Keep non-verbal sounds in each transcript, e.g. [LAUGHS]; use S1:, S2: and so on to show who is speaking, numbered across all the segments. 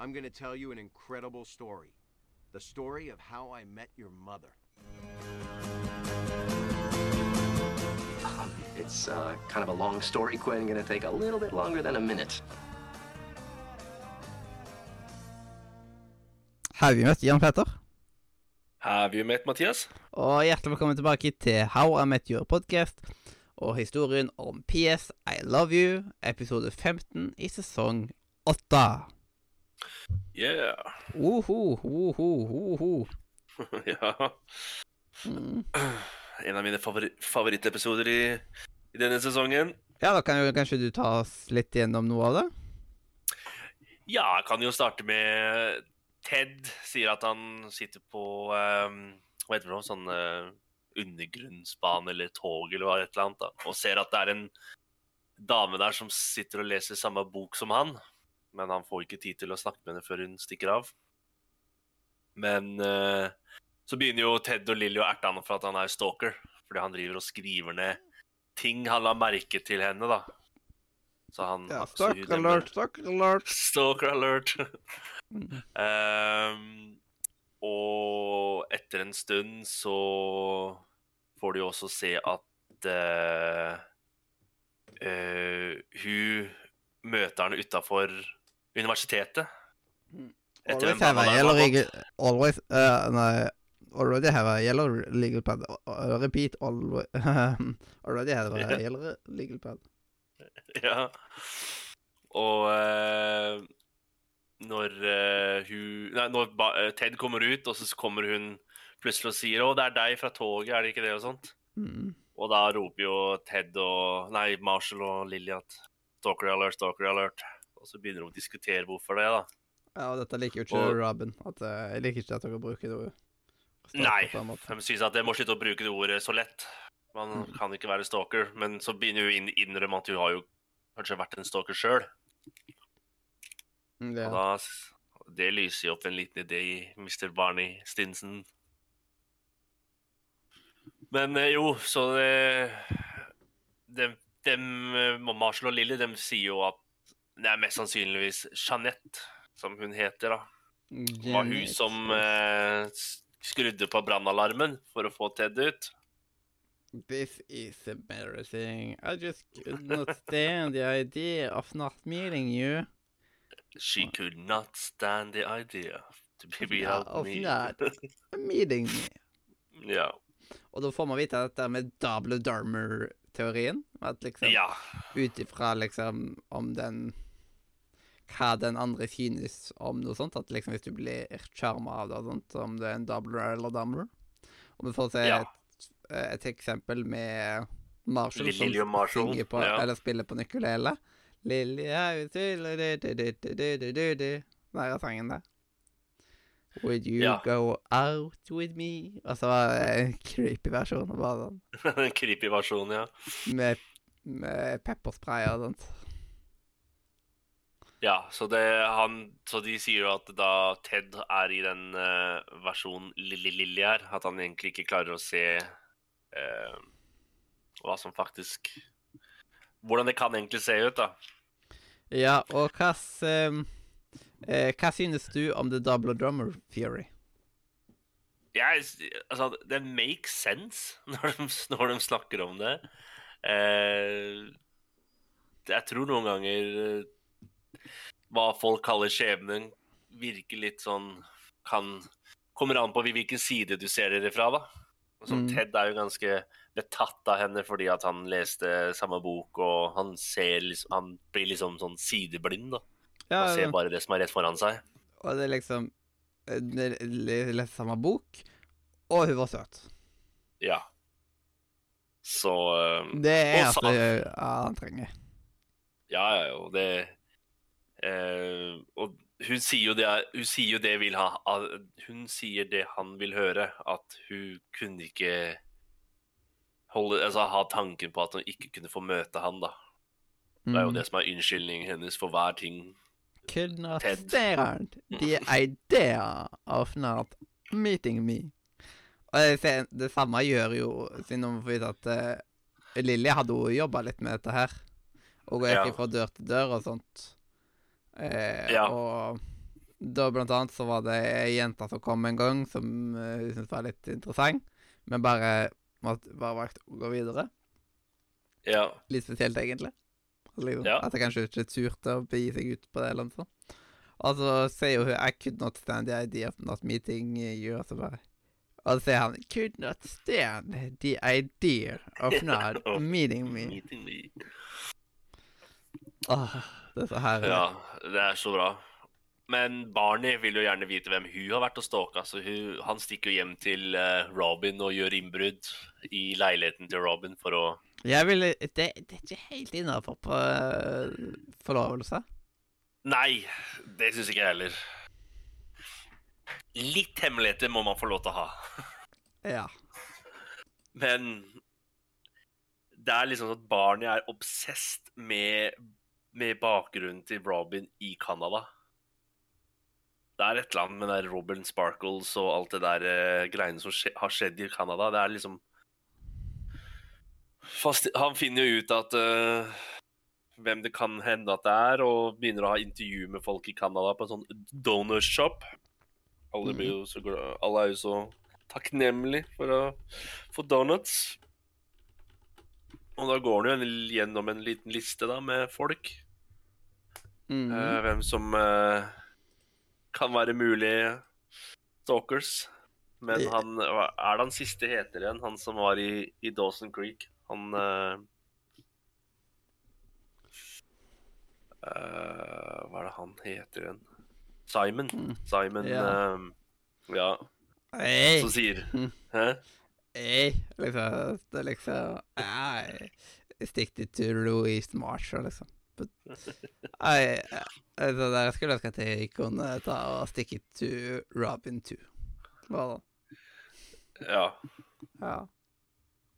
S1: I'm going to tell you an incredible story. The story of how I met your mother.
S2: Um, it's uh, kind of a long story, Quinn. Gonna take a little bit longer than a minute.
S3: Har vi møtt Jan Petter?
S4: Have you met Mathias?
S3: Og hjertelig velkommen tilbake til How I Met Your Podcast og historien om PS I Love You, episode 15 i sesong 8.
S4: Yeah.
S3: Uhu, uhu, uhu.
S4: ja.
S3: Mm. [CLEARS THROAT]
S4: En av mine favori favorittepisoder i, i denne sesongen.
S3: Ja, da kan jo kanskje du ta oss litt gjennom noe av det?
S4: Ja, jeg kan jo starte med Ted sier at han sitter på um, Hva heter det? Sånn uh, undergrunnsbane eller tog eller hva et eller annet. da, Og ser at det er en dame der som sitter og leser samme bok som han. Men han får ikke tid til å snakke med henne før hun stikker av. Men uh, så begynner jo Ted og Lilly å erte han for at han er stalker. Fordi han driver og skriver ned ting han la merke til henne, da. Så han
S3: Ja, Stalker alert, stalker alert. [LAUGHS]
S4: Stalker alert. Ehm, og etter en stund så får du jo også se at uh, uh, hun møter han utafor universitetet. Etter
S3: Always have a yellow legal Always uh, Nei. Already have a yellow legal pad. Uh, repeat always [LAUGHS] Already have a yellow legal pad. [LAUGHS]
S4: Ja. Og uh, når uh, hun Nei, når eh, Ted kommer ut, og så kommer hun plutselig og sier 'Å, det er deg fra toget, er det ikke det?' og sånt.
S3: Mm.
S4: Og da roper jo Ted og Nei, Marshall og Lilly at 'stalker alert, stalker alert'. Og så begynner de å diskutere hvorfor det, da.
S3: Ja, og dette liker jo ikke
S4: Og-
S3: Robin. At, uh, jeg liker ikke at dere bruker det ordet.
S4: Nei, de syns at jeg må slutte å bruke det ordet så lett. Man
S3: Mm.
S4: kan ikke være stalker. Men så begynner hun å innrømme at hun har jo kanskje vært en stalker sjøl.
S3: Mm, det-
S4: Og da Det lyser jo opp en liten idé i Mr. Barney Stinson. Men eh, jo, så det dem, dem, eh, Marshall og Lilly dem sier jo at det er mest sannsynligvis Jeanette, som hun heter, da. Det var hun som eh, skrudde på brannalarmen for å få Ted ut.
S3: This is embarrassing. I just could not stand the idea of not meeting you.
S4: She could not stand the idea to be without
S3: of
S4: me.
S3: not [LAUGHS] meeting me.
S4: ja.
S3: Og da får man vite dette med double darmer-teorien. At liksom
S4: ja.
S3: ut ifra liksom om den Hva den andre synes om noe sånt. At liksom hvis du blir sjarma av det, sånt, om det er en doubler eller damler. Og vi får se
S4: Ja.
S3: et, et eksempel med Marshall som
S4: Lilly og Marshall,
S3: synger på,
S4: ja.
S3: eller spiller på du, du. Den sangen der. Would you
S4: Ja.
S3: go out with me? Og så var det en creepy versjon. Bare sånn
S4: En creepy versjon, ja.
S3: med, med pepperspray og sånt.
S4: Ja, så, det, han, så de sier jo at da Ted er i den uh, versjonen er, at han egentlig ikke klarer å se uh, hva som faktisk Hvordan det kan egentlig se ut, da.
S3: Ja, og hva uh, Hva synes du om The Double Drummer Theory?
S4: Jeg, altså, det makes sense [LAUGHS] når de, når de snakker om det. Jeg tror noen ganger hva folk kaller skjebnen, virker litt sånn kan Kommer an på hvilken side du ser det fra, da. Som
S3: Mm.
S4: Ted er jo ganske betatt av henne fordi at han leste samme bok, og han ser liksom Han blir liksom sånn sideblind, da.
S3: Ja,
S4: Og ser bare det som er rett foran seg.
S3: og det er liksom eh, Leste samme bok, og hun var søt.
S4: Ja. Så eh,
S3: Det er alt ja, han trenger.
S4: Ja, ja, jo, det eh, Og hun sier jo det Hun sier jo det vil ha Hun sier det han vil høre, at hun kunne ikke holde, altså, ha tanken på at hun ikke kunne få møte han, da. Det er jo
S3: Mm.
S4: det som er unnskyldningen hennes for hver ting.
S3: Could not
S4: Ted.
S3: stand the idea of not meeting me. Og det, det samme gjør jo Siden hun får vite at uh, Lilly hadde jo jobba litt med dette her. Og gikk
S4: Ja.
S3: fra dør til dør og sånt. Eh,
S4: Ja.
S3: Og da blant annet så var det ei jente som kom en gang, som uh, hun syntes var litt interessant, men bare, måtte, bare valgte å gå videre.
S4: Ja.
S3: Litt spesielt, egentlig. Altså, liksom,
S4: Ja.
S3: At jeg kanskje ikke turte å begi seg ut på det, eller noe sånt. Og så sier hun I could not stand the idea of not meeting you, og så bare Og så sier han Could not stand the idea of [LAUGHS] not meeting me.
S4: Meeting dette
S3: Åh, det er så herlig.
S4: Ja, det er så bra. Men Barney vil jo gjerne vite hvem hun har vært og stalka, så hun, han stikker jo hjem til eh, Robin og gjør innbrudd i leiligheten til Robin for å
S3: Jeg vil det, det er ikke helt innafor på uh, forlovelse.
S4: Nei, det syns ikke jeg heller. Litt hemmeligheter må man få lov til å ha.
S3: Ja.
S4: Men det er liksom sånn at Barney er obsessed med, med bakgrunnen til Robin i Canada. Det er et eller annet med der Robin Sparkles og alt det der eh, greiene som skje, har skjedd i Canada. Det er liksom Fast, Han finner jo ut at uh, hvem det kan hende at det er, og begynner å ha intervju med folk i Canada på en sånn donorshop. Alle, blir jo så glad, alle er jo så takknemlige for å få donuts. Og da går han jo gjennom en liten liste da med folk.
S3: Mhm.
S4: uh, hvem som uh, kan være mulig stalkers. Men han Er det han siste heter igjen? Han som var i, i Dawson Creek? Han uh, Hva er det han heter igjen? Simon.
S3: Mm.
S4: Simon
S3: ja. Hey,
S4: Som sier
S3: Mm.
S4: Hæ?
S3: hey, liksom Det er liksom Stikk til Louise Marshall, liksom. But, det der skulle ønske at jeg kunne ta og stikke to Robin 2. Hva da?
S4: Ja.
S3: Ja.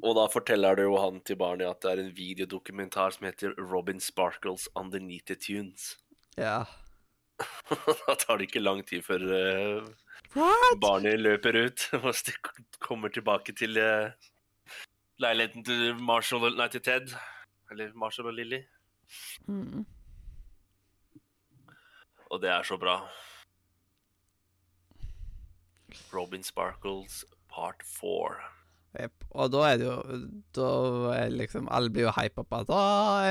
S4: Og da forteller det jo han til barnet at det er en videodokumentar som heter Robin Sparkles Underneath the Tunes.
S3: Ja. [LAUGHS]
S4: da tar det ikke lang tid før
S3: uh,
S4: barnet løper ut [LAUGHS] og kommer tilbake til uh, leiligheten til Marshall Nei, til Ted. Eller Marshall og Lily.
S3: Mm.
S4: Og det er så bra. Robin Sparkles part four.
S3: Yep. Og da er det jo Da er liksom Alle blir jo hypa på at Å,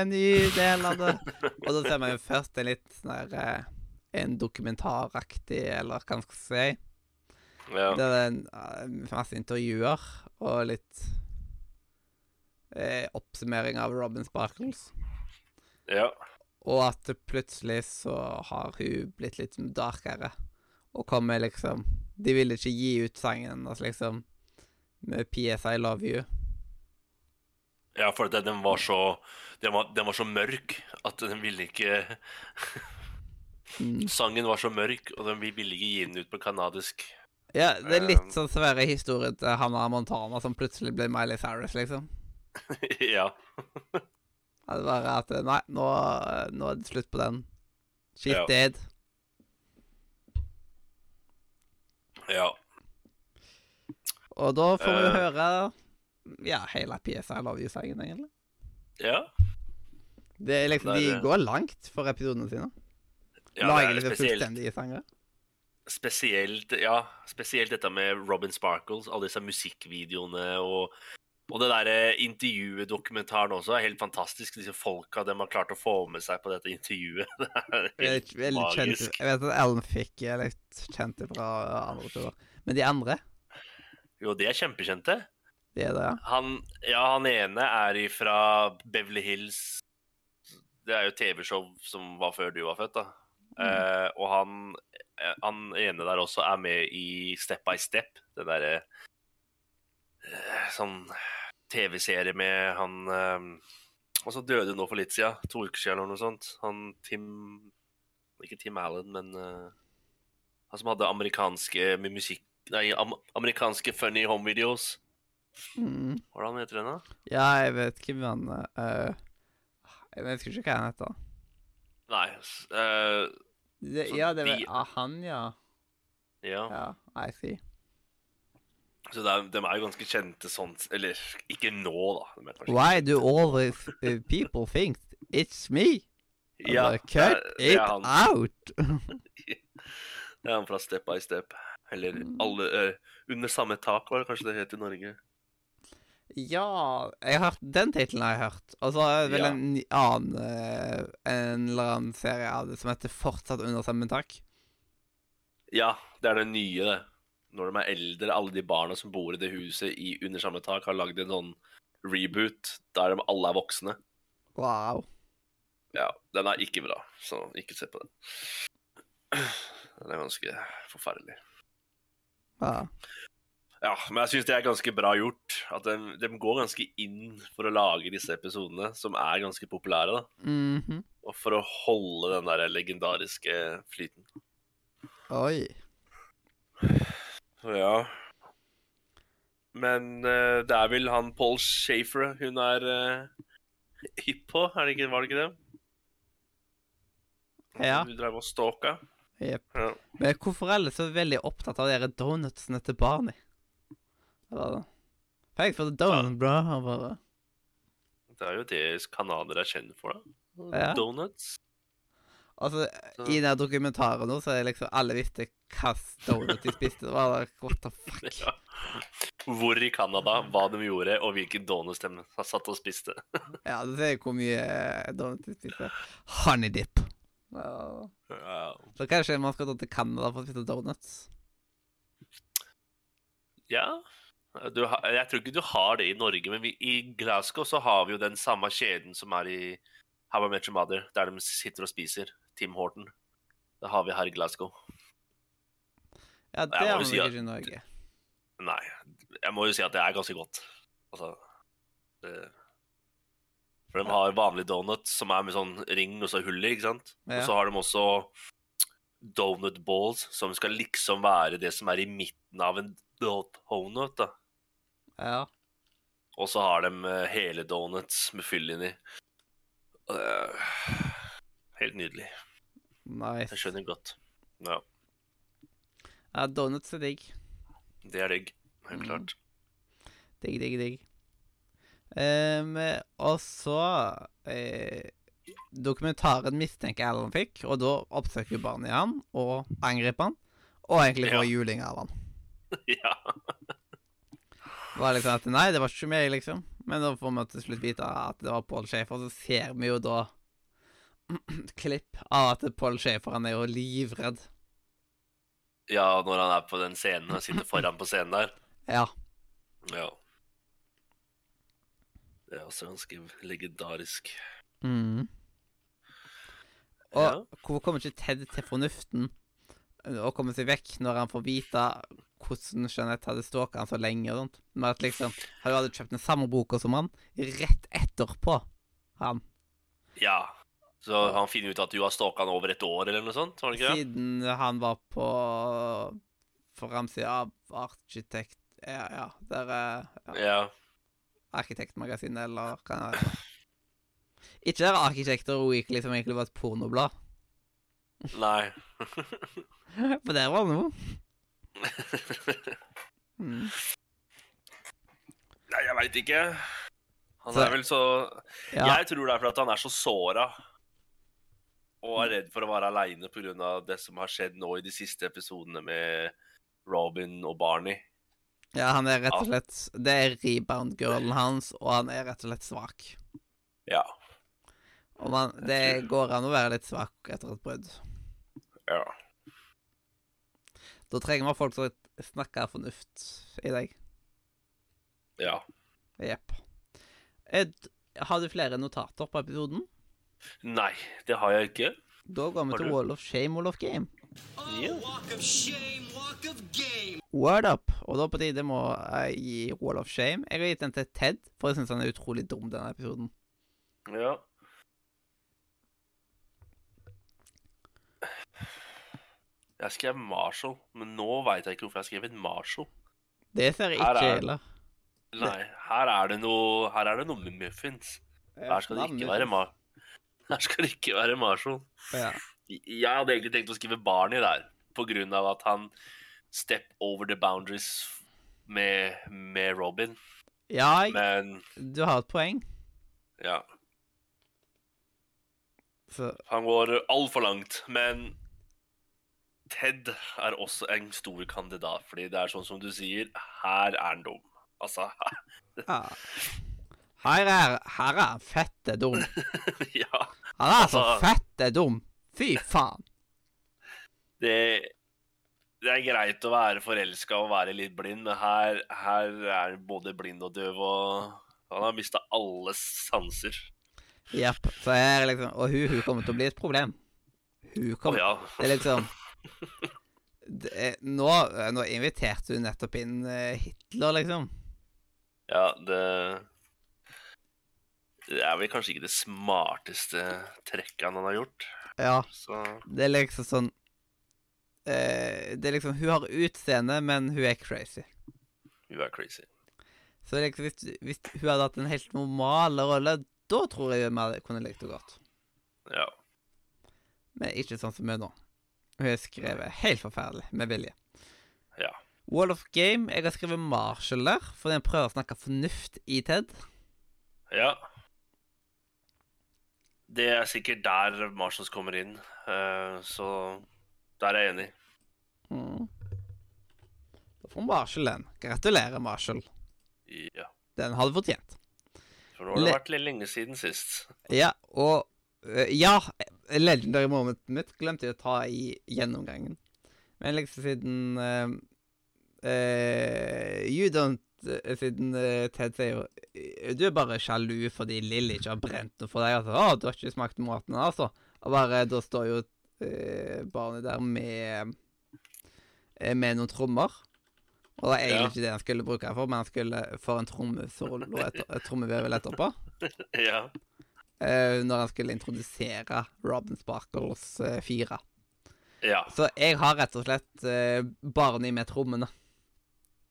S3: en ny del av det. [LAUGHS] Og da ser man jo først en litt sånn eh, En dokumentaraktig, eller hva man skal si.
S4: Ja.
S3: Det er en, eh, masse intervjuer og litt eh, oppsummering av Robin Sparkles.
S4: Ja.
S3: Og at plutselig så har hun blitt litt darkere. Og kommer liksom De ville ikke gi ut sangen hennes, liksom, med PS I Love You.
S4: Ja, for den, var så den var, den var så mørk at den ville ikke
S3: Mm. [LAUGHS]
S4: Sangen var så mørk, og den vi ville ikke gi den ut på kanadisk.
S3: Ja, det er litt
S4: Um,
S3: sånn svære historie til Hannah Montana som plutselig ble Miley Cyrus, liksom. [LAUGHS]
S4: ja.
S3: Det var at Nei, nå, nå er det slutt på den. Shit
S4: Ja.
S3: dead.
S4: Ja.
S3: Og da får vi
S4: Eh.
S3: høre ja, hele PSI Love You-sangen, egentlig.
S4: Ja.
S3: Det er liksom,
S4: er
S3: De går langt for episodene sine.
S4: ja
S3: Lager
S4: er
S3: liksom fullstendige sanger.
S4: spesielt, ja, spesielt dette med Robin Sparkles, alle disse musikkvideoene og og det der intervjuet, dokumentaren også, er helt fantastisk. Disse folka de har klart å få med seg på dette intervjuet. [LAUGHS] Det er
S3: Jeg,
S4: helt
S3: er magisk. kjent,
S4: magisk.
S3: jeg vet at Ellen fikk litt kjente fra andre turer. Men de andre,
S4: Jo, de er kjempekjente.
S3: de er det, ja.
S4: Han, ja, han ene er ifra Beverly Hills Det er jo TV-show som var før du var født, da. Eh, og han, eh, han ene der også er med i Step by Step. Det derre eh, Sånn TV-serie med han eh, Og så døde nå for litt siden. To uker siden eller noe sånt. Han Tim Ikke Tim Allen, men eh, han som hadde amerikanske med musikk Nei, am amerikanske funny home videos.
S3: Mm.
S4: Hvordan heter den, da?
S3: Ja, jeg vet hvem han uh, Jeg vet ikke hva han heter.
S4: Nei eh,
S3: Det, ja, det er
S4: de-
S3: ah, han, ja.
S4: Ja.
S3: Ja, I see.
S4: Så det er, de er jo ganske kjente sånn Eller ikke nå, da. De
S3: Why do all these uh, people think it's me?
S4: Ja,
S3: like, Cut
S4: det det
S3: it
S4: han.
S3: out! [LAUGHS] [LAUGHS]
S4: Det er han fra Step by Step. Eller
S3: Mm.
S4: alle uh, Under samme tak, var det kanskje det het i Norge.
S3: Ja jeg har hørt, Den tittelen har jeg hørt. Og så er det vel
S4: Ja.
S3: en annen eh, En eller annen serie av det som heter Fortsatt under samme tak.
S4: Ja, det er det nye, det. Når de er eldre, alle de barna som bor i det huset i under samme tak, har lagd en sånn reboot der de alle er voksne.
S3: Wow.
S4: Ja, den er ikke bra, så ikke se på den. Den er ganske forferdelig.
S3: Ja.
S4: Ja, men jeg syns det er ganske bra gjort. At de, de går ganske inn for å lage disse episodene, som er ganske populære, da.
S3: Mhm.
S4: Og for å holde den der legendariske flyten.
S3: Oi.
S4: Så ja. Men uh, det er vel han Paul Shafer hun er uh, hypp på, er det ikke, var det ikke det?
S3: Ja.
S4: Hun drev og stalka.
S3: Jepp.
S4: Ja.
S3: Men hvorfor er alle så veldig opptatt av de donutsene til Barney? Eller Thanks for the donut, bro. Han bare
S4: Det er jo det canadiere er kjent for, da.
S3: Ja.
S4: Donuts.
S3: Altså,
S4: Så-
S3: i den dokumentaren nå, så er det liksom alle visste hva donut de spiste. Det var what the fuck? [LAUGHS]
S4: Ja. Hvor i Canada, hva de gjorde, og hvilken donuts de satt og spiste. [LAUGHS]
S3: Ja, du ser hvor mye eh, donut de spiste. Honey dip. Ja. Så kanskje man skal dra til Canada for å spise donuts?
S4: ja. Du, jeg tror ikke du har det i Norge, men vi, i Glasgow så har vi jo den samme kjeden som er i How I Met Your Mother, der de sitter og spiser. Tim Horton. Det har vi her i Glasgow.
S3: Ja, det har
S4: si
S3: ikke i Norge.
S4: Nei, jeg må jo si at det er ganske godt. Altså det, For de har vanlige donuts som er med sånn ring og så hull i, ikke sant?
S3: Ja.
S4: Og så har de også donut balls, som skal liksom være det som er i midten av en donut. da.
S3: Ja.
S4: Og så har de eh, hele donuts med fyll inni. Er Helt nydelig.
S3: Nice.
S4: Jeg skjønner godt. Ja,
S3: Ja, donuts er digg.
S4: det er digg. Helt
S3: Mm.
S4: klart.
S3: Digg, digg, digg. Um, og så eh, Dokumentaren mistenker Alan fikk, og da oppsøker barnet han og angriper han. Og egentlig får
S4: Ja.
S3: juling av han. [LAUGHS]
S4: ja.
S3: Det var liksom at Nei, det var ikke meg, liksom. Men da får vi til slutt vite at det var Paul Schaefer, så ser vi jo da [CLEARS THROAT] klipp av at Paul Schaefer han er jo livredd.
S4: Ja, når han er på den scenen og sitter foran på scenen der. [CLEARS THROAT]
S3: Ja.
S4: Ja. Det er også ganske legendarisk.
S3: Mm. Og
S4: Ja.
S3: hvorfor kommer ikke Ted til fornuften og kommer seg vekk når han får vite hvordan Jeanette hadde stalka han så lenge og sånt? Men at liksom Han hadde kjøpt den samme boka som han rett etterpå han.
S4: ja. Så han finner ut at du har stalka han over et år, eller noe sånt? Var det ikke det?
S3: Siden han var på framsida av Arkitekt... Ja, ja. Der er ja,
S4: Ja.
S3: Arkitektmagasinet, eller hva det heter. Ikke der Arkitekter Weekly, som egentlig var et pornoblad.
S4: Nei. [LAUGHS]
S3: For der var det noe. [LAUGHS] Mm.
S4: Nei, jeg veit ikke. Han
S3: Så-
S4: er vel så
S3: Ja.
S4: Jeg tror det er fordi han er så såra og er redd for å være aleine pga. det som har skjedd nå i de siste episodene med Robin og Barney.
S3: Ja, han er rett og slett Det er rebound-girlen hans, og han er rett og slett svak.
S4: Ja.
S3: Og man, det går an å være litt svak etter et brudd.
S4: ja.
S3: Da trenger man folk som snakker fornuft i deg.
S4: Ja.
S3: Jepp. Ed, Har du flere notater på episoden?
S4: Nei, det har jeg ikke.
S3: Da går vi til? Wall of Shame, Wall of Game.
S4: Yeah.
S5: Walk of shame, walk of game.
S3: Word up! Og da på tide må jeg gi Wall of Shame. Jeg har gitt den til Ted, for jeg syns han er utrolig dum, denne episoden.
S4: ja. Jeg skrev Marshall, men nå veit jeg ikke hvorfor jeg skrev en Marshall.
S3: Det ser jeg ikke
S4: er-
S3: heller.
S4: Nei, her er det noe Her er det noe med muffins. Her skal det ikke være Mar... Her skal det ikke være Marshall.
S3: Ja.
S4: Jeg hadde egentlig tenkt å skrive Barney der, på grunn av at han step over the boundaries med, med Robin.
S3: ja,
S4: Men
S3: du har et poeng.
S4: ja,
S3: Så
S4: han går altfor langt. Men Ted er også en stor kandidat, fordi det er sånn som du sier, her er han dum. Altså, [LAUGHS]
S3: Ja. Her er, her er han fette dum. [LAUGHS]
S4: ja.
S3: Han er så
S4: Altså-
S3: fette dum. Fy faen.
S4: Det, det er greit å være forelska og være litt blind, men her, her er både blind og døv, og han har mista alle sanser.
S3: Jepp. Så er liksom Og hun, hun kommer til å bli et problem. Hun
S4: Å
S3: oh,
S4: ja.
S3: Det er liksom [LAUGHS] det er, nå, nå inviterte hun nettopp inn eh, Hitler, liksom.
S4: Ja, det Det er vel kanskje ikke det smarteste trekket han har gjort.
S3: Ja.
S4: Så
S3: Det er liksom sånn eh, Det er liksom Hun har utseende, men hun er crazy.
S4: hun er crazy.
S3: Så liksom, hvis, hvis hun hadde hatt en helt normal rolle, da tror jeg vi kunne likt henne godt.
S4: Ja.
S3: Men ikke sånn som hun er nå. Hun er skrevet helt forferdelig, med vilje.
S4: Ja.
S3: Wall of Game Jeg har skrevet Marshall der, fordi han prøver å snakke fornuft i TED.
S4: Ja. Det er sikkert der Marshalls kommer inn, eh, så der er jeg enig.
S3: Mm. Da får Marshall den. Gratulerer, Marshall.
S4: Ja.
S3: Den hadde fortjent.
S4: For nå har det vært litt lenge siden sist.
S3: Ja, og øh, Ja, legendary momentet mitt glemte jeg å ta i gjennomgangen. Men liksom siden uh, uh, You don't Siden øh, Ted sier jo øh, Du er bare sjalu fordi Lilly ikke har brent noe for deg. Altså, 'Å, du har ikke smakt maten, altså.' Og bare Da står jo øh, barnet der med Med noen trommer. Og det er egentlig
S4: Ja.
S3: ikke det han skulle bruke det for, men han skulle få en trommesolo etter, et trommevevel etterpå. [LAUGHS]
S4: ja.
S3: eh, når han skulle introdusere Robin Sparkles eh, 4.
S4: ja.
S3: Så jeg har rett og slett uh, Barney med trommene.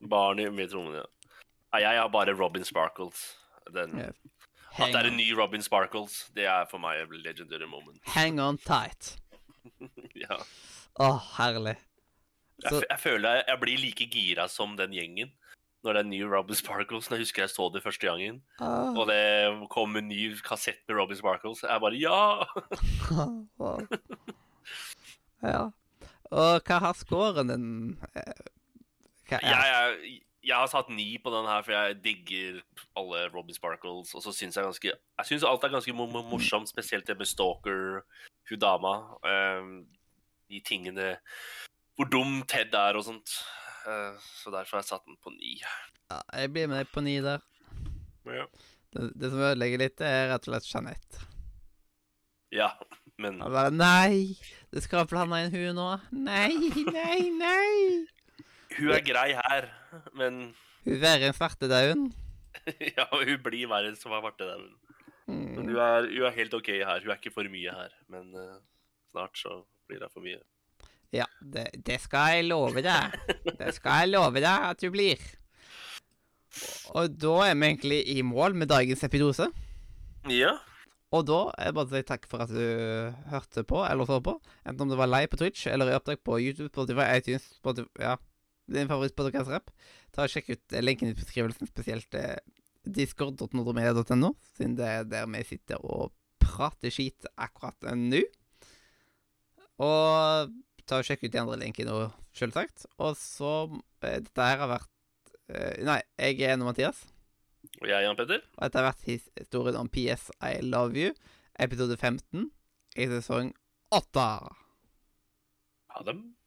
S4: Barn i med trommene, ja. Jeg har bare Robin Sparkles. Den,
S3: yeah.
S4: at det er en ny Robin Sparkles, det er for meg legendary moment. [LAUGHS]
S3: hang on tight. [LAUGHS]
S4: ja.
S3: Å, herlig.
S4: Jeg,
S3: Så-
S4: Jeg, jeg føler jeg, jeg blir like gira som den gjengen når det er ny Robin Sparkles. Når jeg husker jeg så det første gangen,
S3: Ah,
S4: og det kom en ny kassett med Robin Sparkles. Jeg bare ja! [LAUGHS]
S3: ja. Og hva har scoren din eh, hva er?
S4: Jeg, er, jeg har satt ni på den her, for jeg digger alle Robin Sparkles. Og så syns jeg ganske Jeg syns alt er ganske mo- mo- morsomt, spesielt det med Stalker, hun dama. Um, de tingene Hvor dum Ted er og sånt. Uh, så derfor har jeg satt den på ni.
S3: Ja, jeg blir med på ni der.
S4: Ja.
S3: Det, det som ødelegger litt, er rett og slett Jeanette.
S4: ja, men
S3: Jeg bare Nei! Du skal blande inn hun nå? Nei, nei, nei!
S4: Hun er grei her, [LAUGHS] men
S3: Hun er en svartedauden. [LAUGHS]
S4: Ja, hun blir verre som har vært det. Men
S3: Mm.
S4: hun er, hun er helt OK her. Hun er ikke for mye her. Men uh, snart så blir det for mye.
S3: Ja, det, det skal jeg love deg. Det skal jeg love deg at du blir. Og da er vi egentlig i mål med dagens epidose.
S4: Ja.
S3: Og da er det bare å si takk for at du hørte på, eller så på. Enten om det var live på Twitch, eller i opptak på YouTube, Spotify, iTunes, Spotify, ja, din favorittpodkast-rapp. Sjekk ut lenken linken i beskrivelsen, spesielt eh, discord.nordmedia.no, siden det er der vi sitter og prater skit akkurat nå. Og ta og sjekk ut de andre linkene òg, selvsagt. Og så eh, Dette her har vært eh, Nei, jeg er Eno Mathias.
S4: Og jeg, er Jan Petter.
S3: Og dette har vært historien om PS I Love You, episode 15 i sesong 8.
S4: Ha dem.